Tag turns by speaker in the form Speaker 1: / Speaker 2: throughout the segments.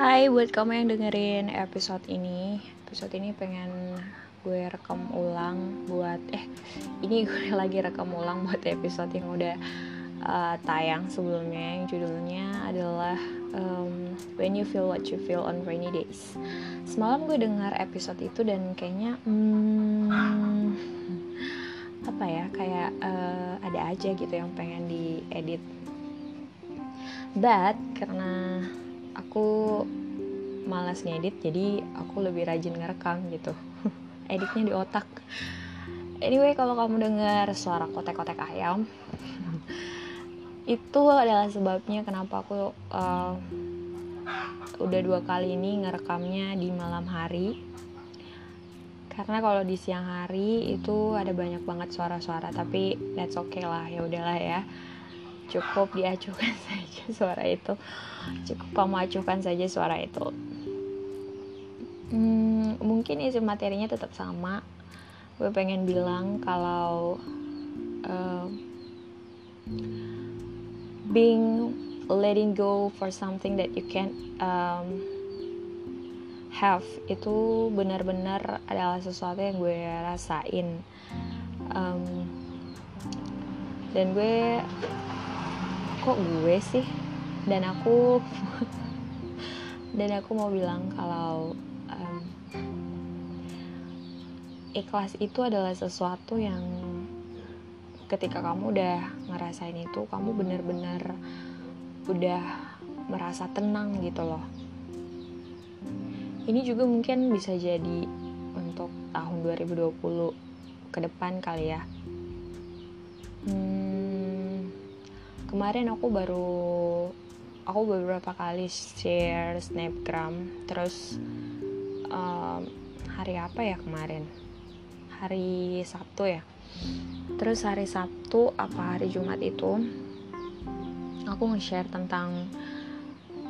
Speaker 1: Hai buat kamu yang dengerin episode ini. Episode ini pengen gue rekam ulang buat Eh ini gue lagi rekam ulang buat episode yang udah uh, tayang sebelumnya. Yang judulnya adalah um, When You Feel What You Feel on Rainy Days. Semalam gue dengar episode itu dan kayaknya hmm, Apa ya kayak uh, ada aja gitu yang pengen diedit. But karena aku malas ngedit jadi aku lebih rajin ngerekam gitu. Editnya di otak. Anyway kalau kamu dengar suara kotek-kotek ayam itu adalah sebabnya kenapa aku uh, udah dua kali ini ngerekamnya di malam hari. Karena kalau di siang hari itu ada banyak banget suara-suara tapi that's okay lah ya udahlah ya cukup diacuhkan saja suara itu. Cukup kamu acuhkan saja suara itu. Hmm, mungkin isi materinya tetap sama. Gue pengen bilang kalau uh, being letting go for something that you can um, have itu benar-benar adalah sesuatu yang gue rasain. Um, dan gue kok gue sih? Dan aku dan aku mau bilang kalau um, ikhlas itu adalah sesuatu yang ketika kamu udah ngerasain itu kamu benar-benar udah merasa tenang gitu loh. Ini juga mungkin bisa jadi untuk tahun 2020 ke depan kali ya. Hmm, kemarin aku baru aku beberapa kali share snapgram. Terus um, hari apa ya kemarin? Hari Sabtu ya? Terus hari Sabtu apa hari Jumat itu aku nge-share tentang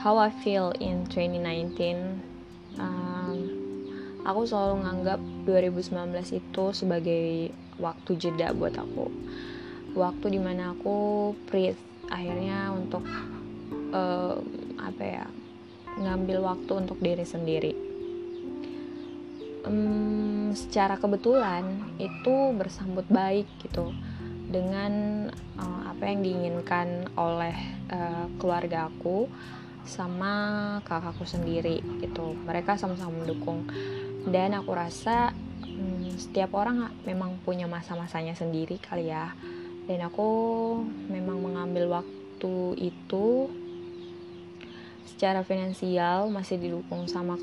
Speaker 1: how I feel in 2019 um, aku selalu nganggap 2019 itu sebagai waktu jeda buat aku waktu di mana aku breathe. Akhirnya untuk uh, apa ya ngambil waktu untuk diri sendiri. Um, secara kebetulan itu bersambut baik gitu dengan uh, apa yang diinginkan oleh uh, keluarga aku sama kakakku sendiri gitu. Mereka sama-sama mendukung. Dan aku rasa um, setiap orang memang punya masa-masanya sendiri kali ya dan aku memang mengambil waktu itu secara finansial masih didukung sama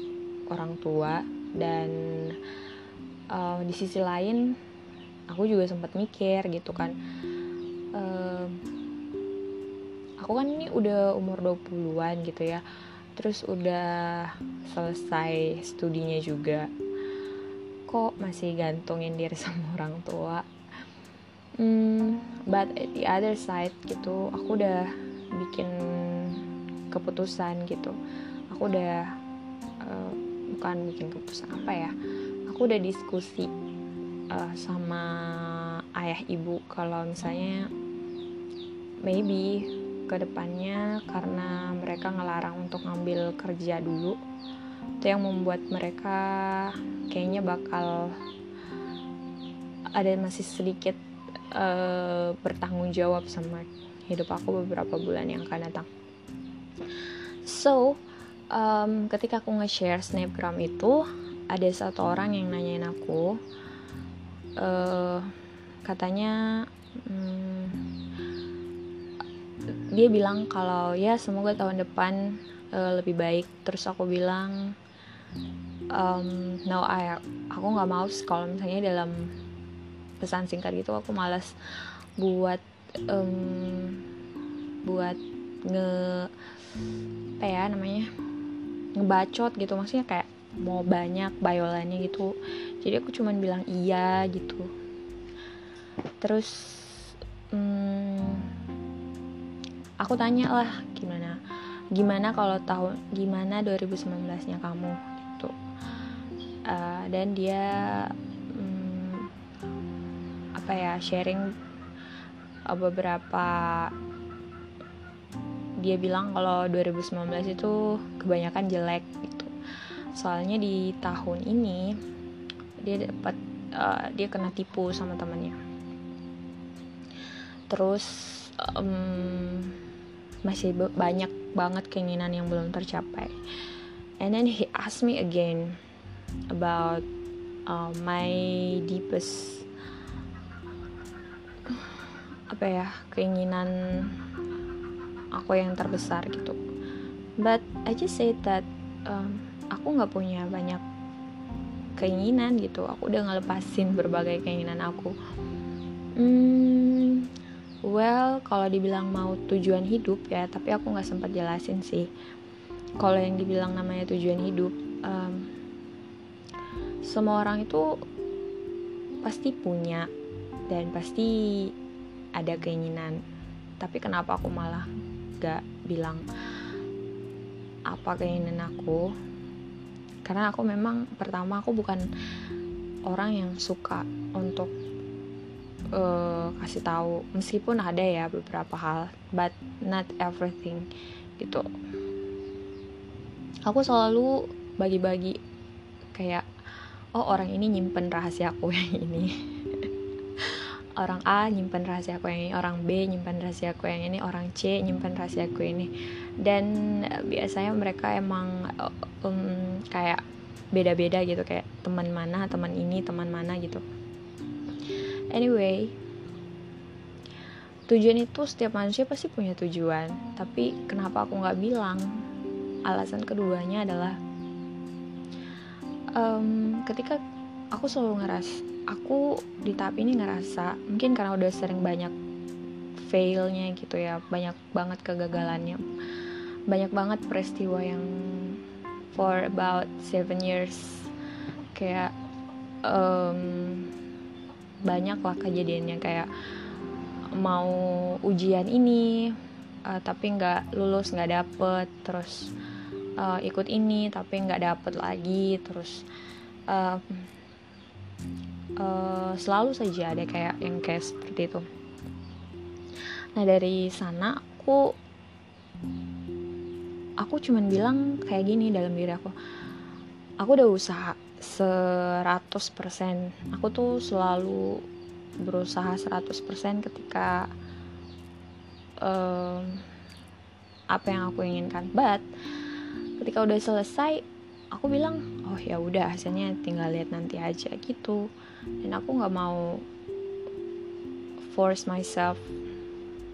Speaker 1: orang tua. Dan uh, di sisi lain aku juga sempat mikir gitu kan uh, aku kan ini udah umur 20-an gitu ya terus udah selesai studinya juga. Kok masih gantungin diri sama orang tua hmm, but at the other side gitu aku udah bikin keputusan gitu. Aku udah uh, bukan bikin keputusan apa ya? Aku udah diskusi uh, sama ayah ibu kalau misalnya maybe ke depannya karena mereka ngelarang untuk ngambil kerja dulu itu yang membuat mereka kayaknya bakal ada masih sedikit uh, bertanggung jawab sama hidup aku beberapa bulan yang akan datang. So, um, ketika aku nge-share snapgram itu, ada satu orang yang nanyain aku, uh, katanya, um, dia bilang kalau ya semoga tahun depan uh, lebih baik. Terus aku bilang, um, no, I, aku nggak mau kalau misalnya dalam pesan singkat gitu aku malas buat um, buat nge apa ya namanya ngebacot gitu. Maksudnya kayak mau banyak bayolannya gitu. Jadi aku cuman bilang iya gitu. Terus um, aku tanya lah gimana gimana kalau tahun gimana 2019 nya kamu gitu. Uh, dan dia apa ya sharing uh, beberapa dia bilang kalau 2019 itu kebanyakan jelek gitu. Soalnya di tahun ini dia dapat uh, dia kena tipu sama temannya terus um, masih banyak banget keinginan yang belum tercapai. And then he asked me again about uh, my deepest apa ya keinginan aku yang terbesar gitu. But I just say that um, aku nggak punya banyak keinginan gitu. Aku udah ngelepasin berbagai keinginan aku. Hmm, well kalau dibilang mau tujuan hidup ya tapi aku nggak sempat jelasin sih. Kalau yang dibilang namanya tujuan hidup um, semua orang itu pasti punya dan pasti ada keinginan. Tapi kenapa aku malah gak bilang apa keinginan aku? Karena aku memang pertama aku bukan orang yang suka untuk uh, kasih tahu. Meskipun ada ya beberapa hal but not everything. Gitu. Aku selalu bagi-bagi kayak oh orang ini nyimpen rahasia aku yang ini orang A nyimpan rahasia aku yang ini orang B nyimpan rahasia aku yang ini orang C nyimpan rahasia aku ini. Dan eh, biasanya mereka emang um, kayak beda-beda gitu kayak teman mana teman ini teman mana gitu. Anyway tujuan itu setiap manusia pasti punya tujuan. Tapi kenapa aku nggak bilang? Alasan keduanya adalah um, ketika aku selalu ngeras aku di tahap ini ngerasa mungkin karena udah sering banyak failnya gitu ya banyak banget kegagalannya. Banyak banget peristiwa yang for about seven years. Kayak um, banyak lah kejadiannya. Kayak mau ujian ini uh, tapi nggak lulus nggak dapet. Terus uh, ikut ini tapi nggak dapet lagi. Terus uh, uh, selalu saja ada kayak yang kayak seperti itu. Nah dari sana aku aku cuman bilang kayak gini dalam diri aku aku udah usaha 100% aku tuh selalu berusaha 100% ketika um, apa yang aku inginkan. But ketika udah selesai aku bilang oh ya udah hasilnya tinggal lihat nanti aja gitu dan aku nggak mau force myself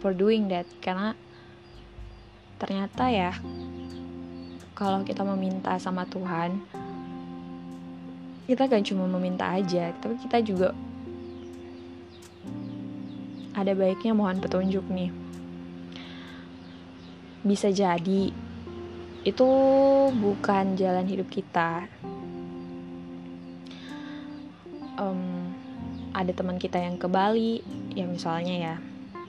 Speaker 1: for doing that. Karena ternyata ya kalau kita meminta sama Tuhan kita kan cuma meminta aja tapi kita juga ada baiknya mohon petunjuk nih. Bisa jadi itu bukan jalan hidup kita um, ada teman kita yang ke Bali ya misalnya ya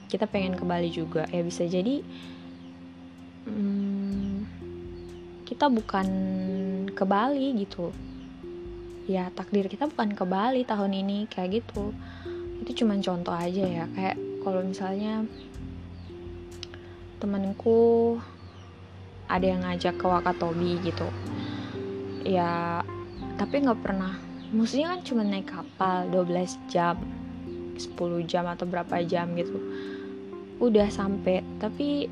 Speaker 1: kita pengen ke Bali juga ya bisa jadi um, kita bukan ke Bali gitu. Ya takdir kita bukan ke Bali tahun ini kayak gitu. Itu cuma contoh aja ya kayak kalau misalnya temanku ada yang ngajak ke Wakatobi gitu. Ya tapi nggak pernah maksudnya kan cuma naik kapal 12 jam 10 jam atau berapa jam gitu. Udah sampai tapi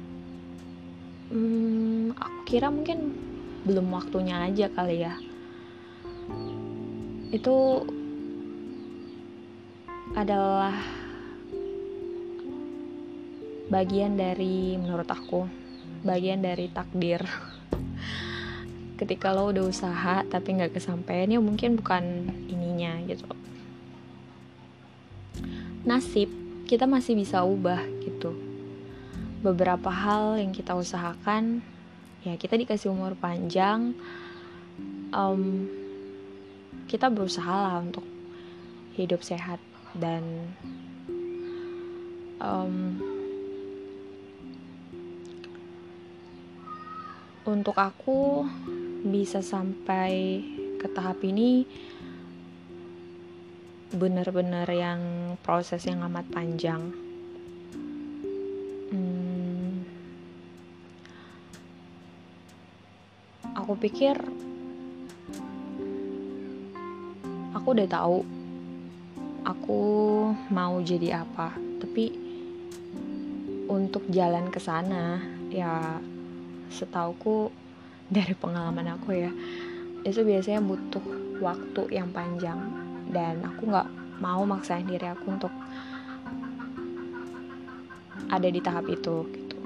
Speaker 1: hmm, aku kira mungkin belum waktunya aja kali ya. Itu adalah bagian dari menurut aku bagian dari takdir ketika lo udah usaha tapi nggak kesampaian ya mungkin bukan ininya gitu. Nasib kita masih bisa ubah gitu. Beberapa hal yang kita usahakan ya kita dikasih umur panjang um, kita berusaha lah untuk hidup sehat dan um, untuk aku bisa sampai ke tahap ini benar-benar yang proses yang amat panjang. Hmm, pikir aku udah tahu aku mau jadi apa tapi untuk jalan ke sana ya setauku dari pengalaman aku ya. Itu biasanya butuh waktu yang panjang. Dan aku nggak mau maksain diri aku untuk ada di tahap itu gitu.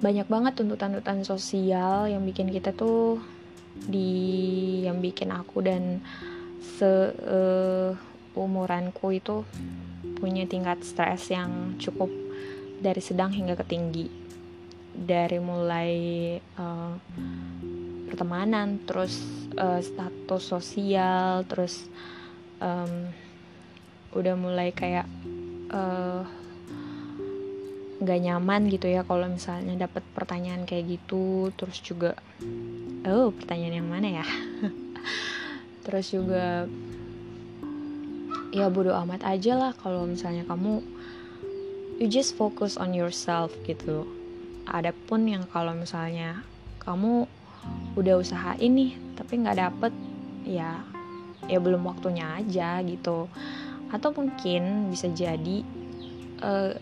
Speaker 1: Banyak banget tuntutan-tuntutan sosial yang bikin kita tuh di yang bikin aku dan se uh, umuranku itu punya tingkat stres yang cukup dari sedang hingga ke tinggi dari mulai uh, pertemanan terus uh, status sosial terus um, udah mulai kayak uh, nyaman gitu ya kalau misalnya dapat pertanyaan kayak gitu. Terus juga oh pertanyaan yang mana ya? Terus juga ya bodo amat aja lah kalau misalnya kamu you just focus on yourself gitu adapun yang kalau misalnya kamu udah usaha ini tapi nggak dapet ya ya belum waktunya aja gitu. Atau mungkin bisa jadi uh,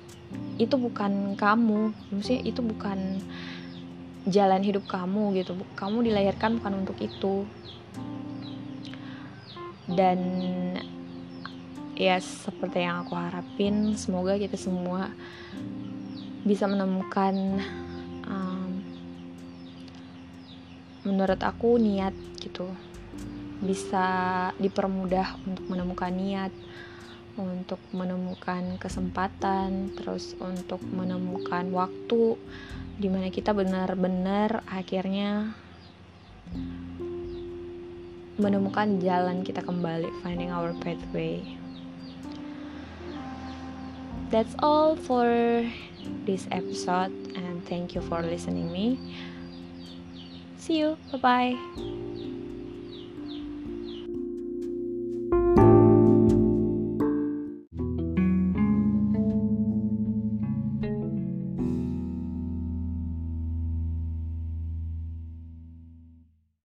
Speaker 1: itu bukan kamu maksudnya itu bukan jalan hidup kamu gitu. Kamu dilahirkan bukan untuk itu. Dan ya seperti yang aku harapin semoga kita semua bisa menemukan menurut aku niat gitu. Bisa dipermudah untuk menemukan niat untuk menemukan kesempatan terus untuk menemukan waktu di mana kita benar-benar akhirnya menemukan jalan kita kembali finding our pathway. That's all for this episode and thank you for listening me See you. Bye bye.